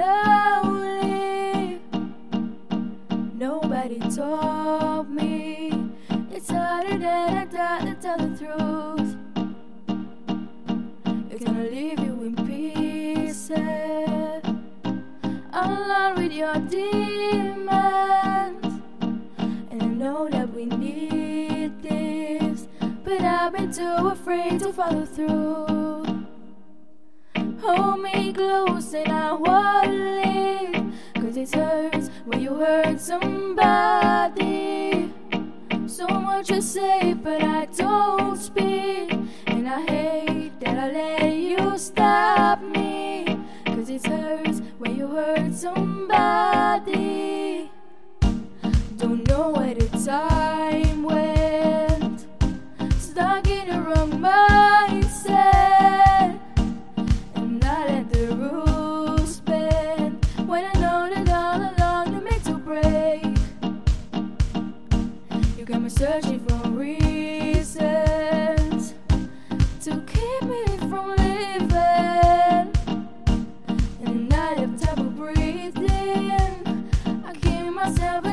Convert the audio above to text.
lonely. Nobody told me it's harder than I thought to tell the truth. It's gonna leave you in pieces, alone with your demons. And I know that we need this, but I've been too afraid to follow through. Hold me close and I won't leave. Cause it hurts when you hurt somebody. So much to say, but I don't speak. And I hate that I let you stop me. Cause it hurts when you hurt somebody. Don't know where to time searching for reasons to keep me from living. And I have trouble breathing. I give myself.